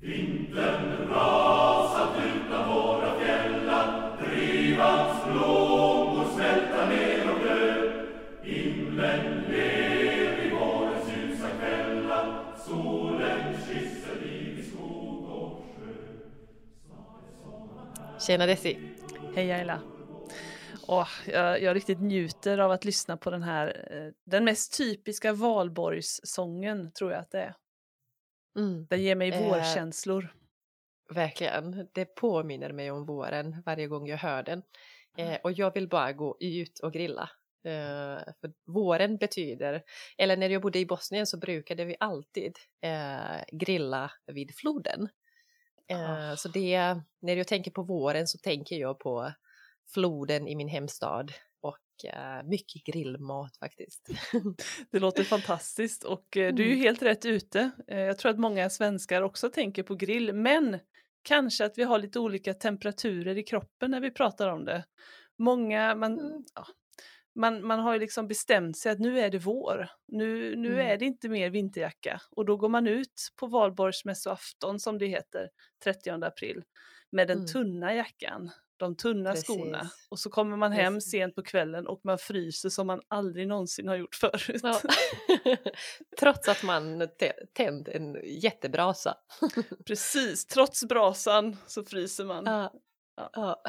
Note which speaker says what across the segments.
Speaker 1: Vintern rasat utan våra fjällar, drivans blommor smälta ner och dö. Himlen ler i vårens ljusa kvällar, solen kysser liv i skog och sjö.
Speaker 2: Tjena Desi!
Speaker 3: Hej Ayla! Åh, jag, jag riktigt njuter av att lyssna på den här, eh, den mest typiska valborgssången tror jag att det är.
Speaker 2: Mm,
Speaker 3: Den ger mig
Speaker 2: Eh,
Speaker 3: vårkänslor.
Speaker 2: verkligen, det påminner mig om våren varje gång jag hör den. Eh, och jag vill bara gå ut och grilla. Eh, för våren betyder, eller när jag bodde i Bosnien så brukade vi alltid eh, grilla vid floden. Eh,
Speaker 3: Ah.
Speaker 2: Så det, när jag tänker på våren så tänker jag på floden i min hemstad eh, mycket grillmat faktiskt.
Speaker 3: Det låter fantastiskt och eh, du är ju
Speaker 2: Mm.
Speaker 3: helt rätt ute. Eh, jag tror att många svenskar också tänker på grill, men kanske att vi har lite olika temperaturer i kroppen när vi pratar om det. Många, man,
Speaker 2: Mm.
Speaker 3: ja, man, man har ju liksom bestämt sig att nu är det vår. Nu, nu
Speaker 2: Mm.
Speaker 3: är det inte mer vinterjacka och då går man ut på valborgsmässoafton som det heter, 30 april, med den
Speaker 2: Mm.
Speaker 3: tunna jackan, de tunna skorna
Speaker 2: Precis.
Speaker 3: och så kommer man hem
Speaker 2: Precis.
Speaker 3: sent på kvällen och man fryser som man aldrig någonsin har gjort förut.
Speaker 2: Ja. Trots att man tä- tänd en jättebrasa.
Speaker 3: Precis, trots brasan så fryser man.
Speaker 2: Ja.
Speaker 3: Ja.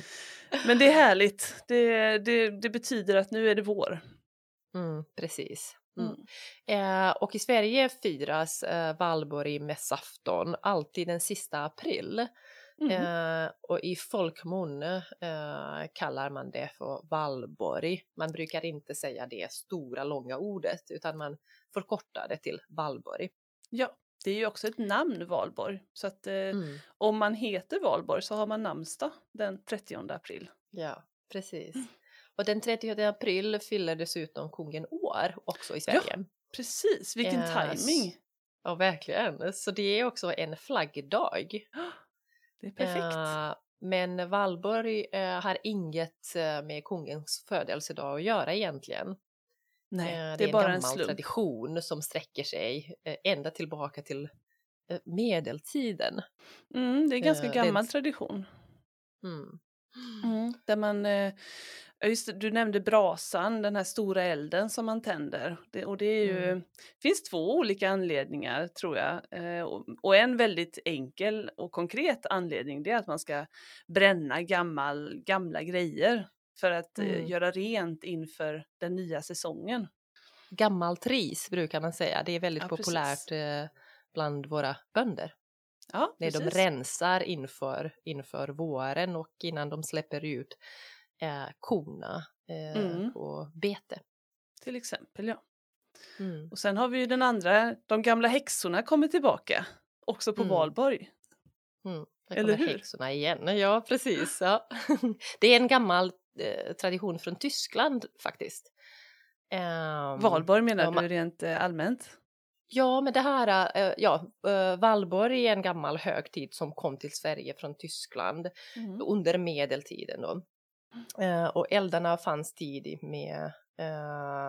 Speaker 3: Men det är härligt. Det, det, det betyder att nu är det vår.
Speaker 2: Mm, precis. Mm.
Speaker 3: Mm.
Speaker 2: Eh, och i Sverige firas eh, valborg mässafton alltid den sista april.
Speaker 3: Mhm.
Speaker 2: Eh, och i folkmun eh, kallar man det för valborg. Man brukar inte säga det stora långa ordet utan man förkortar det till valborg.
Speaker 3: Ja, det är ju också ett namn Valborg. Så att eh,
Speaker 2: Mm.
Speaker 3: om man heter Valborg så har man namnsdag den 30 april.
Speaker 2: Ja, precis. Och den 30 april fyller dessutom kungen år också i Sverige.
Speaker 3: Precis, vilken
Speaker 2: Yes.
Speaker 3: timing.
Speaker 2: Ja, verkligen. Så det är också en flaggdag.
Speaker 3: Det är perfekt.
Speaker 2: Eh, men Valborg eh, har inget eh, med kungens födelsedag att göra egentligen.
Speaker 3: Nej,
Speaker 2: Eh,
Speaker 3: det är
Speaker 2: en
Speaker 3: bara en
Speaker 2: gammal
Speaker 3: slump.
Speaker 2: tradition som sträcker sig ända tillbaka till medeltiden.
Speaker 3: Mm, det är en ganska gammal
Speaker 2: den-
Speaker 3: tradition.
Speaker 2: Mm.
Speaker 3: Mm, där man, ja, just det, du nämnde brasan, den här stora elden som man tänder. Det, och det är ju,
Speaker 2: Mm.
Speaker 3: finns två olika anledningar tror jag. Eh, och, och en väldigt enkel och konkret anledning det är att man ska bränna gammal, gamla grejer för att eh,
Speaker 2: Mm.
Speaker 3: göra rent inför den nya säsongen.
Speaker 2: Gammalt ris brukar man säga. Det är väldigt
Speaker 3: Ja,
Speaker 2: populärt eh, bland våra bönder.
Speaker 3: Ja,
Speaker 2: När de rensar inför, inför våren och innan de släpper ut eh, korna eh,
Speaker 3: Mm.
Speaker 2: på bete.
Speaker 3: Till exempel ja.
Speaker 2: Mm.
Speaker 3: Och sen har vi ju den andra, de gamla häxorna kommer tillbaka. Också på
Speaker 2: Mm.
Speaker 3: Valborg.
Speaker 2: Mm.
Speaker 3: Eller hur?
Speaker 2: häxorna igen. Ja, precis. Ja. Det är en gammal eh, tradition från Tyskland faktiskt. Ehm,
Speaker 3: Valborg menar
Speaker 2: ja, ma-
Speaker 3: du rent eh, allmänt?
Speaker 2: Ja, men det här, eh, ja, eh, Valborg är en gammal högtid som kom till Sverige från Tyskland
Speaker 3: Mm.
Speaker 2: under medeltiden då. Eh, och eldarna fanns tidigt med eh,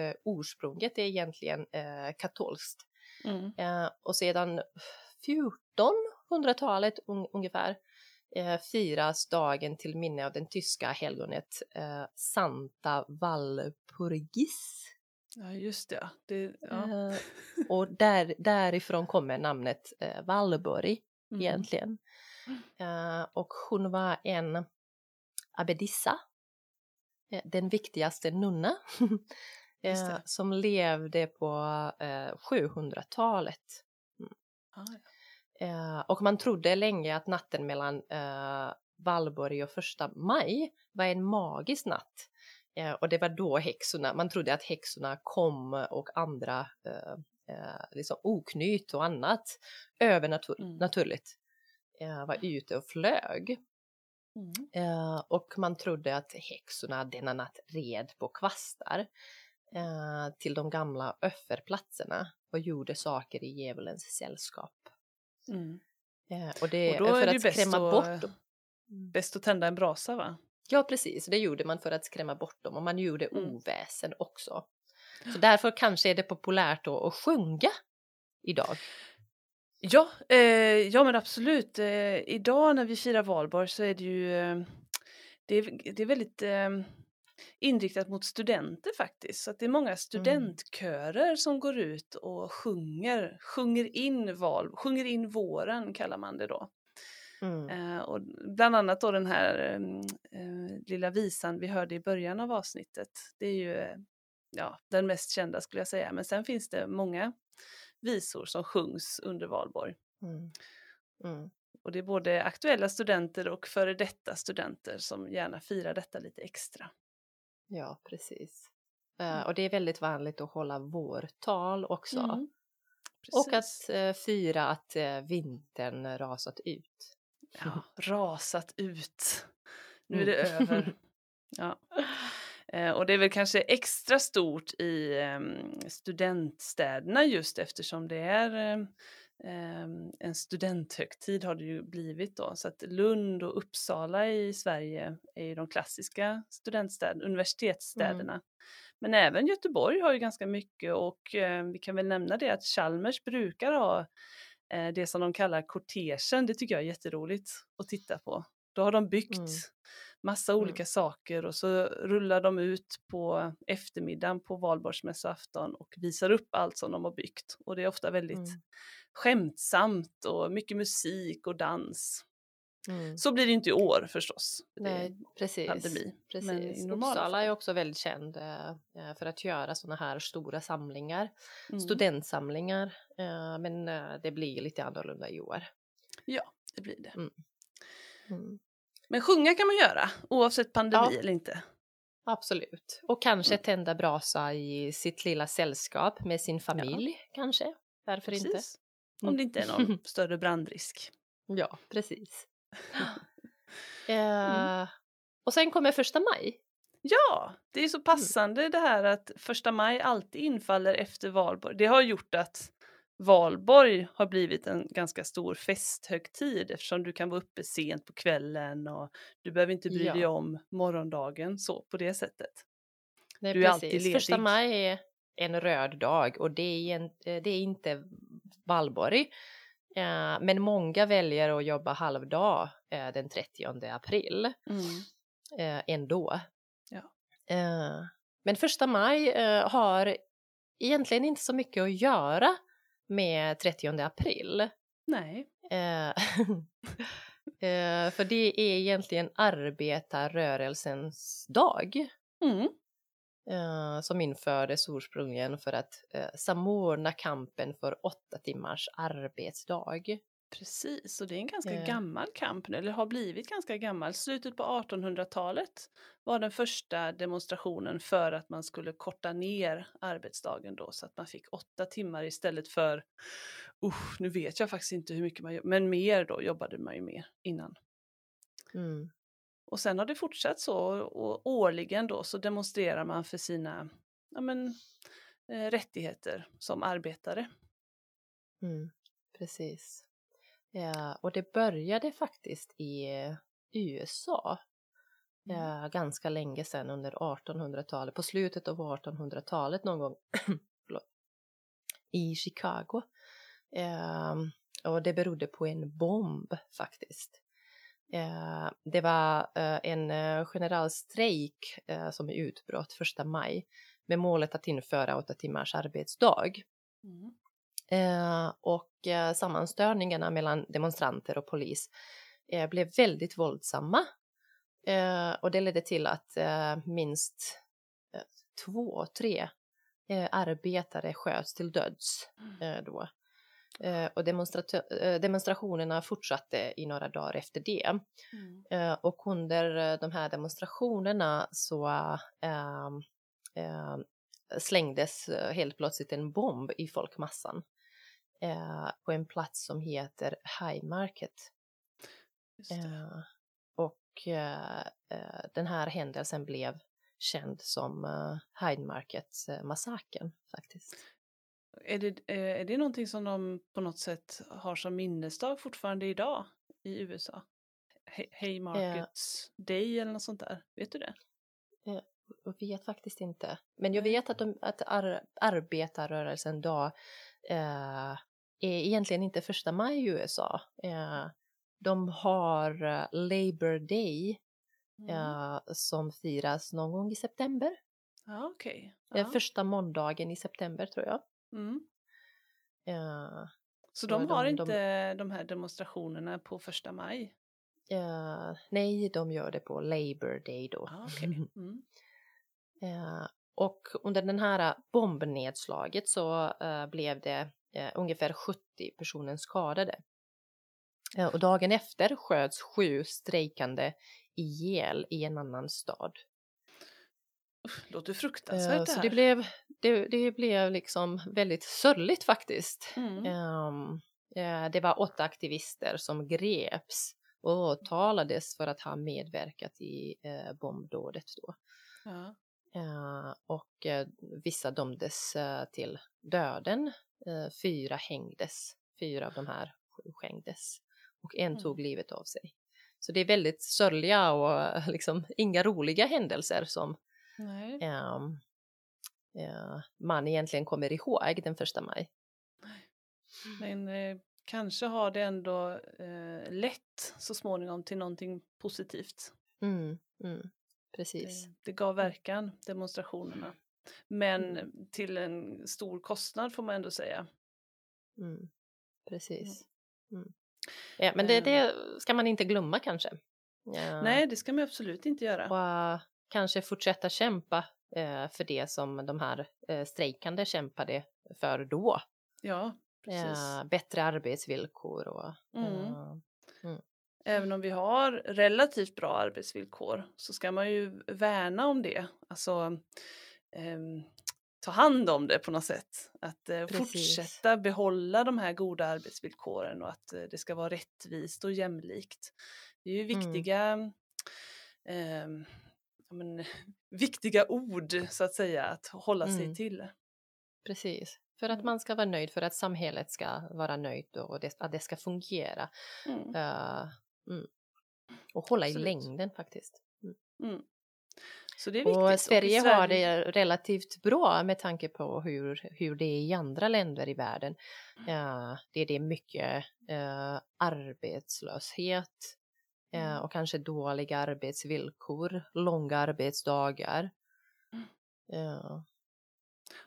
Speaker 2: eh, ursprunget är egentligen eh, katolskt.
Speaker 3: Mm.
Speaker 2: Eh, och sedan 1400-talet un- ungefär eh, firas dagen till minne av den tyska helgonet eh, Santa Walpurgis.
Speaker 3: Ja, just det. det ja.
Speaker 2: Eh, och där, därifrån kommer namnet eh, Valborg
Speaker 3: Mm.
Speaker 2: egentligen. Eh, och hon var en abbedissa, eh, den viktigaste nunna, eh, som levde på eh, 700-talet.
Speaker 3: Ah, ja.
Speaker 2: Och man trodde länge att natten mellan Valborg och första maj var en magisk natt. Och det var då häxorna, man trodde att häxorna kom och andra liksom oknyt och annat övernaturligt
Speaker 3: Mm.
Speaker 2: var ute och flög.
Speaker 3: Mm.
Speaker 2: Eh, och man trodde att häxorna denna natt red på kvastar eh, till de gamla offerplatserna och gjorde saker i djävulens sällskap.
Speaker 3: Mm.
Speaker 2: Eh, och det
Speaker 3: Och då
Speaker 2: för
Speaker 3: är det
Speaker 2: att
Speaker 3: bäst
Speaker 2: skrämma
Speaker 3: att-
Speaker 2: bort.
Speaker 3: Bäst att tända en brasa va?
Speaker 2: Ja, precis. Det gjorde man för att skrämma bort dem och man gjorde
Speaker 3: Mm.
Speaker 2: oväsen också. Så därför kanske är det populärt då att sjunga idag.
Speaker 3: Ja, eh, ja men absolut. Eh, idag när vi firar valborg så är det ju eh, det, är, det är väldigt eh, inriktat mot studenter faktiskt. Så att det är många studentkörer som går ut och sjunger, sjunger in val, sjunger in våren kallar man det då.
Speaker 2: Mm.
Speaker 3: Eh, och bland annat då den här ehm, eh, lilla visan vi hörde i början av avsnittet. Det är ju ja, den mest kända skulle jag säga. Men sen finns det många visor som sjungs under valborg.
Speaker 2: Mm. Mm.
Speaker 3: Och det är både aktuella studenter och före detta studenter som gärna firar detta lite extra.
Speaker 2: Ja, precis. Eh,
Speaker 3: Mm.
Speaker 2: och det är väldigt vanligt att hålla vårtal också.
Speaker 3: Mm,
Speaker 2: Och att eh, fira att eh, vintern rasat ut.
Speaker 3: Ja, rasat ut. Nu är
Speaker 2: Mm.
Speaker 3: det över. Ja. Eh, Och det är väl kanske extra stort i em, studentstäderna just eftersom det är em, em, en studenthögtid har det ju blivit då. Så att Lund och Uppsala i Sverige är ju de klassiska studentstäderna, universitetsstäderna. Men även Göteborg har ju ganska mycket och vi kan väl nämna det att Chalmers brukar ha eh, det som de kallar kortegen. Det tycker jag är jätteroligt att titta på. Då har de byggt
Speaker 2: Mm.
Speaker 3: Massa
Speaker 2: Mm.
Speaker 3: olika saker och så rullar de ut på eftermiddagen på valborgsmässoafton och visar upp allt som de har byggt. Och det är ofta väldigt
Speaker 2: Mm.
Speaker 3: skämtsamt och mycket musik och dans.
Speaker 2: Mm.
Speaker 3: Så blir det inte i år förstås.
Speaker 2: Nej, precis.
Speaker 3: pandemi.
Speaker 2: Precis. Uppsala är också väldigt känd eh, för att göra sådana här stora samlingar,
Speaker 3: Mm.
Speaker 2: studentsamlingar. eh, men eh, det blir lite annorlunda i år.
Speaker 3: Ja, det blir det.
Speaker 2: Mm.
Speaker 3: Men sjunga kan man göra oavsett pandemi
Speaker 2: Ja.
Speaker 3: eller inte.
Speaker 2: Absolut. Och kanske
Speaker 3: Mm.
Speaker 2: tända brasa i sitt lilla sällskap med sin familj kanske. Varför inte?
Speaker 3: Precis. Om
Speaker 2: Mm.
Speaker 3: det inte är någon större brandrisk.
Speaker 2: Ja, precis.
Speaker 3: Mm.
Speaker 2: eh, och sen kommer första maj.
Speaker 3: Ja, det är så passande det här att första maj alltid infaller efter valborg. Det har gjort att valborg har blivit en ganska stor festhögtid eftersom du kan vara uppe sent på kvällen och du behöver inte bry
Speaker 2: Ja.
Speaker 3: dig om morgondagen så på det sättet.
Speaker 2: Nej,
Speaker 3: Du är alltid
Speaker 2: precis. Första
Speaker 3: ledig.
Speaker 2: maj är en röd dag och det är, en, eh, det är inte valborg. Eh, men många väljer att jobba halvdag eh, den 30 april eh, ändå.
Speaker 3: Ja.
Speaker 2: Men första maj har egentligen inte så mycket att göra med 30 april.
Speaker 3: Nej.
Speaker 2: Eh, eh, för det är egentligen arbetarrörelsens dag
Speaker 3: Mm.
Speaker 2: eh, som infördes ursprungligen för att eh, samordna kampen för åtta timmars arbetsdag.
Speaker 3: Precis, och det är en ganska
Speaker 2: Eh.
Speaker 3: gammal kamp, eller har blivit ganska gammal. Slutet på 1800-talet var den första demonstrationen för att man skulle korta ner arbetsdagen då så att man fick åtta timmar istället för, usch, nu vet jag faktiskt inte hur mycket man gör, men mer då jobbade man ju mer innan.
Speaker 2: Mm.
Speaker 3: Och sen har det fortsatt så och årligen då så demonstrerar man för sina ja, men, eh, rättigheter som arbetare.
Speaker 2: Mm. Precis. Ja, och det började faktiskt i eh, USA eh, ganska länge sedan under 1800-talet, på slutet av 1800-talet någon gång i Chicago. Eh, och det berodde på en bomb faktiskt. Eh, det var eh, en eh, generalstrejk eh, som utbrott första maj med målet att införa åtta timmars arbetsdag.
Speaker 3: Mm.
Speaker 2: Eh, och eh, sammanstörningarna mellan demonstranter och polis eh, blev väldigt våldsamma. Och det ledde till att minst två, tre arbetare sköts till döds eh, då. Och demonstrat- demonstrationerna fortsatte i några dagar efter det.
Speaker 3: Mm.
Speaker 2: Och under de här demonstrationerna så eh, eh, slängdes helt plötsligt en bomb i folkmassan eh, på en plats som heter High Market. Eh, och eh, eh, den här händelsen blev känd som eh, Hyde Market-massakern faktiskt.
Speaker 3: Är det, eh, är det någonting som de på något sätt har som minnesdag fortfarande idag i USA? Haymarkets Day eller något sånt där? Vet du det?
Speaker 2: Jag vet faktiskt inte. Men jag vet att, de, att ar, arbetarrörelsen då eh, egentligen inte första maj i USA. Eh, de har eh, Labor Day
Speaker 3: Mm.
Speaker 2: eh, som firas någon gång i september.
Speaker 3: Ja, okej.
Speaker 2: Är
Speaker 3: Ja.
Speaker 2: första måndagen i september tror jag.
Speaker 3: Mm. Så de
Speaker 2: de-
Speaker 3: har
Speaker 2: de-
Speaker 3: inte de här demonstrationerna på första maj?
Speaker 2: eh, nej, de gör det på Labor Day då.
Speaker 3: Ja, okej. Mm.
Speaker 2: Eh, och under den här bombnedslaget så eh, blev det eh, ungefär 70 personer skadade. Eh, och dagen efter sköts sju strejkande ihjäl i en annan stad.
Speaker 3: Låter
Speaker 2: Eh,
Speaker 3: fruktansvärt det
Speaker 2: så
Speaker 3: här.
Speaker 2: det blev, det, det blev liksom väldigt sorgligt faktiskt.
Speaker 3: Mm.
Speaker 2: Ehm, eh, det var åtta aktivister som greps och åtalades för att ha medverkat i eh, bombdådet då.
Speaker 3: Ja.
Speaker 2: Eh, och eh, vissa dömdes till döden. Eh, fyra hängdes. Fyra av de här sju hängdes. Och en
Speaker 3: Mm.
Speaker 2: tog livet av sig. Så det är väldigt sörliga och liksom inga roliga händelser som ehm, eh, man egentligen kommer ihåg den första maj.
Speaker 3: Men eh, kanske har det ändå eh, lett så småningom till någonting positivt.
Speaker 2: Mm, mm, precis.
Speaker 3: Det, det gav verkan, demonstrationerna. Men till en stor kostnad får man ändå säga.
Speaker 2: Mm, precis. Mm. Ja, men det,
Speaker 3: Ehm.
Speaker 2: det ska man inte glömma kanske. Ja.
Speaker 3: Nej, det ska man absolut inte göra.
Speaker 2: och eh, kanske fortsätta kämpa eh, för det som de här eh, strejkande kämpade för då.
Speaker 3: Ja, precis.
Speaker 2: Bättre arbetsvillkor och
Speaker 3: Mm.
Speaker 2: eh,
Speaker 3: Även om vi har relativt bra arbetsvillkor så ska man ju värna om det. Alltså ehm, ta hand om det på något sätt. Att eh, fortsätta behålla de här goda arbetsvillkoren och att eh, det ska vara rättvist och jämlikt. Det är ju
Speaker 2: Mm.
Speaker 3: viktiga, ehm, ja, men, viktiga ord så att säga att hålla sig
Speaker 2: Mm.
Speaker 3: till.
Speaker 2: precis. För att
Speaker 3: Mm.
Speaker 2: man ska vara nöjd, för att samhället ska vara nöjt och det, att det ska fungera.
Speaker 3: Mm.
Speaker 2: Eh, mm. Och hålla
Speaker 3: Absolut.
Speaker 2: i längden faktiskt.
Speaker 3: Mm. Så det är viktigt.
Speaker 2: Och Sverige har det relativt bra med tanke på hur, hur det är i andra länder i världen. Eh, det är det mycket eh, arbetslöshet
Speaker 3: Mm.
Speaker 2: och kanske dåliga arbetsvillkor, långa arbetsdagar.
Speaker 3: Mm.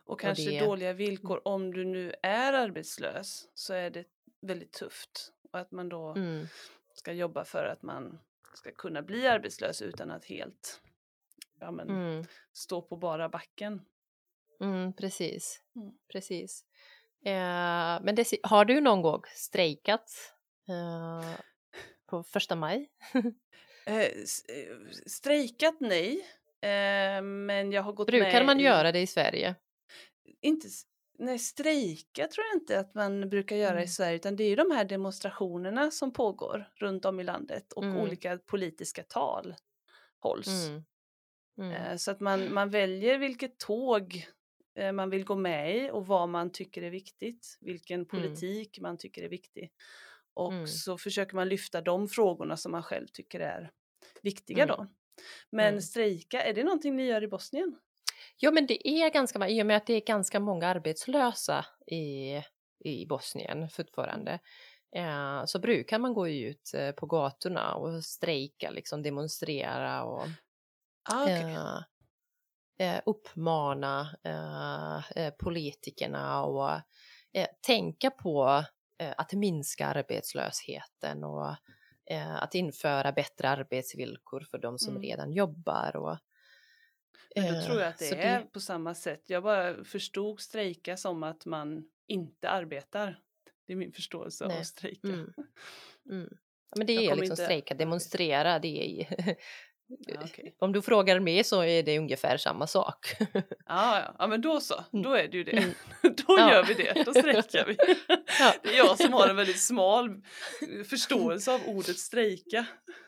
Speaker 3: Och kanske
Speaker 2: det-
Speaker 3: dåliga villkor om du nu är arbetslös så är det väldigt tufft. Och att man då
Speaker 2: mm,
Speaker 3: ska jobba för att man ska kunna bli arbetslös utan att helt ja, men,
Speaker 2: mm,
Speaker 3: stå på bara backen.
Speaker 2: mm, precis,
Speaker 3: Mm.
Speaker 2: precis. Eh, men det, har du någon gång strejkat eh, på första maj?
Speaker 3: Eh, eh, strejkat nej, eh, men jag har gått
Speaker 2: Brukar
Speaker 3: med
Speaker 2: man
Speaker 3: i,
Speaker 2: göra det i Sverige?
Speaker 3: Inte, nej, strejka tror jag inte att man brukar göra i
Speaker 2: Mm.
Speaker 3: Sverige utan det är ju de här demonstrationerna som pågår runt om i landet och
Speaker 2: Mm.
Speaker 3: olika politiska tal hålls.
Speaker 2: Mm. Mm.
Speaker 3: Eh, Så att man, man väljer vilket tåg eh, man vill gå med i och vad man tycker är viktigt, vilken politik man tycker är viktig. Och
Speaker 2: Mm.
Speaker 3: så försöker man lyfta de frågorna som man själv tycker är viktiga
Speaker 2: Mm.
Speaker 3: då. Men
Speaker 2: Mm.
Speaker 3: strejka, är det någonting ni gör i Bosnien?
Speaker 2: Jo, men det är ganska, i och med att det är ganska många arbetslösa i, i Bosnien fortfarande, eh, så brukar man gå ut på gatorna och strejka, liksom demonstrera och
Speaker 3: Ah, okej.
Speaker 2: eh, eh, uppmana eh, eh, politikerna och eh, tänka på eh, att minska arbetslösheten och att införa bättre arbetsvillkor för de som
Speaker 3: Mm.
Speaker 2: redan jobbar. Och,
Speaker 3: Men då tror jag att det
Speaker 2: så
Speaker 3: är på samma sätt. Jag bara förstod strejka som att man inte arbetar. Det är min förståelse av
Speaker 2: Nej.
Speaker 3: strejka.
Speaker 2: Mm. Mm. Ja, men det
Speaker 3: Jag
Speaker 2: är liksom
Speaker 3: inte-
Speaker 2: strejka, demonstrera, det är
Speaker 3: Ja, okej.
Speaker 2: Om du frågar mig så är det ungefär samma sak.
Speaker 3: Ja, ja. ja, men då så. Då är det ju det.
Speaker 2: Mm.
Speaker 3: Då
Speaker 2: Ja.
Speaker 3: gör vi det. Då strejkar vi.
Speaker 2: Ja.
Speaker 3: Det är jag som har en väldigt smal förståelse av ordet strejka.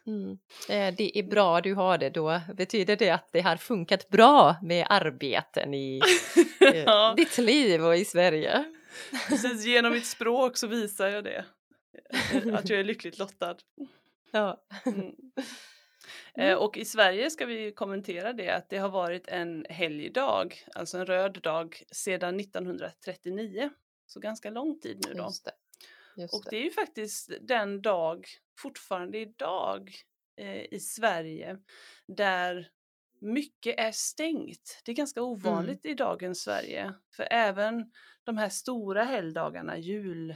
Speaker 2: Mm. Eh, Det är bra du har det, då betyder det att det har funkat bra med arbeten i eh,
Speaker 3: Ja.
Speaker 2: ditt liv och i Sverige.
Speaker 3: Precis genom mitt språk så visar jag det. Att jag är lyckligt lottad.
Speaker 2: Ja.
Speaker 3: Mm. Eh, Och i Sverige ska vi kommentera det att det har varit en helgdag, alltså en röd dag, sedan 1939. så ganska lång tid nu då.
Speaker 2: Just det. Just
Speaker 3: Och det är ju faktiskt den dag, fortfarande idag, eh, i Sverige där mycket är stängt. Det är ganska ovanligt i dagens Sverige. För även de här stora helgdagarna, jul,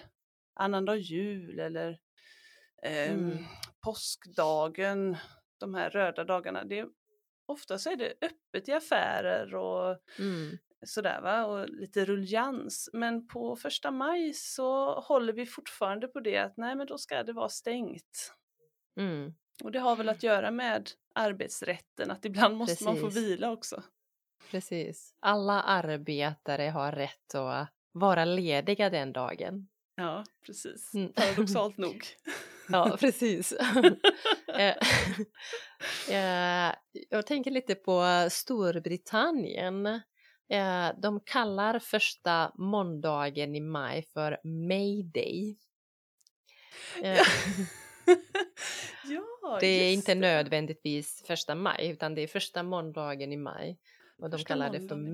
Speaker 3: annandag jul eller ehm,
Speaker 2: Mm.
Speaker 3: påskdagen, de här röda dagarna. Det ofta så är det öppet i affärer och
Speaker 2: Mm.
Speaker 3: sådär va, och lite rullians. Men på första maj så håller vi fortfarande på det att nej men då ska det vara stängt.
Speaker 2: Mm.
Speaker 3: Och det har väl att göra med arbetsrätten, att ibland måste man få
Speaker 2: Precis.
Speaker 3: vila också.
Speaker 2: Precis. Alla arbetare har rätt att vara lediga den dagen.
Speaker 3: Ja, precis.
Speaker 2: Mm.
Speaker 3: Paradoxalt nog.
Speaker 2: Ja, precis. Eh, eh, jag tänker lite på Storbritannien. Eh, De kallar första måndagen i maj för May Day. Eh,
Speaker 3: ja,
Speaker 2: Det är inte nödvändigtvis första maj utan det är första måndagen i maj. Och de
Speaker 3: Första
Speaker 2: kallar det för
Speaker 3: måndagen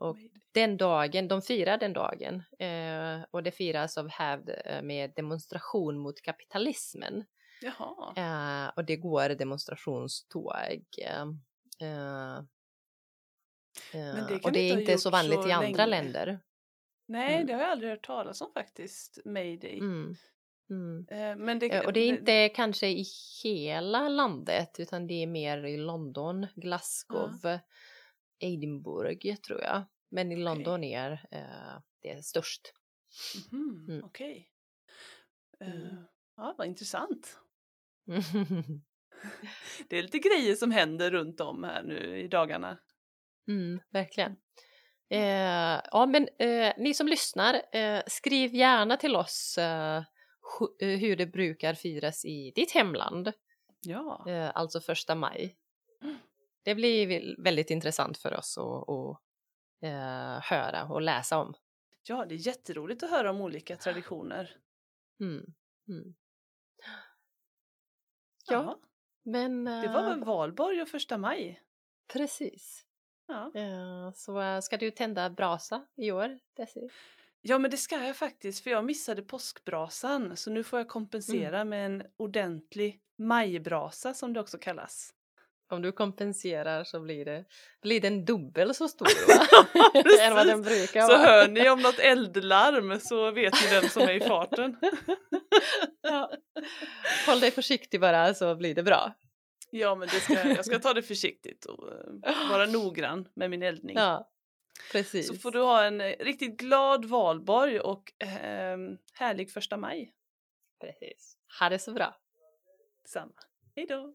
Speaker 2: Och den dagen, de firar den dagen eh, och det firas av hävd eh, med demonstration mot kapitalismen. Eh, och det går demonstrationståg. Eh, eh,
Speaker 3: Men det kan
Speaker 2: och det
Speaker 3: inte
Speaker 2: är inte så vanligt
Speaker 3: så
Speaker 2: i andra
Speaker 3: länge.
Speaker 2: länder.
Speaker 3: Nej,
Speaker 2: Mm.
Speaker 3: det har jag aldrig hört talas om faktiskt, Mayday.
Speaker 2: Mm. Mm.
Speaker 3: Eh, Men det,
Speaker 2: Och det är inte kanske i hela landet utan det är mer i London, Glasgow, Edinburgh tror jag. Men i London är eh, det störst.
Speaker 3: Mhm,
Speaker 2: Mm.
Speaker 3: Okej.
Speaker 2: Mm.
Speaker 3: Eh, Ja, vad intressant. Det är lite grejer som händer runt om här nu i dagarna.
Speaker 2: Mm, verkligen. Eh, ja, men eh, ni som lyssnar, eh, skriv gärna till oss eh, hur det brukar firas i ditt hemland,
Speaker 3: Ja,
Speaker 2: eh, alltså första maj. Det blir väl- väldigt intressant för oss att, att eh, höra och läsa om.
Speaker 3: ja, det är jätteroligt att höra om olika traditioner.
Speaker 2: Mm. Mm.
Speaker 3: Ja,
Speaker 2: Ja, men
Speaker 3: det var
Speaker 2: eh,
Speaker 3: väl valborg och första maj.
Speaker 2: precis.
Speaker 3: Ja.
Speaker 2: Eh, så eh, ska du tända brasa i år, Desi?
Speaker 3: ja, men det ska jag faktiskt, för jag missade påskbrasan, så nu får jag kompensera
Speaker 2: Mm.
Speaker 3: med en ordentlig majbrasa som det också kallas.
Speaker 2: Om du kompenserar så blir det blir den dubbel så stor va? än vad den brukar
Speaker 3: Så
Speaker 2: vara.
Speaker 3: hör ni om något eldlarm så vet ni vem som är i farten.
Speaker 2: ja. Håll dig försiktig bara så blir det bra.
Speaker 3: Ja, men det ska, jag ska ta det försiktigt och eh, vara noggrann med min eldning.
Speaker 2: Ja, precis.
Speaker 3: Så får du ha en eh, riktigt glad valborg och eh, härlig första maj.
Speaker 2: precis. Ha det så bra.
Speaker 3: Samma. Hej då!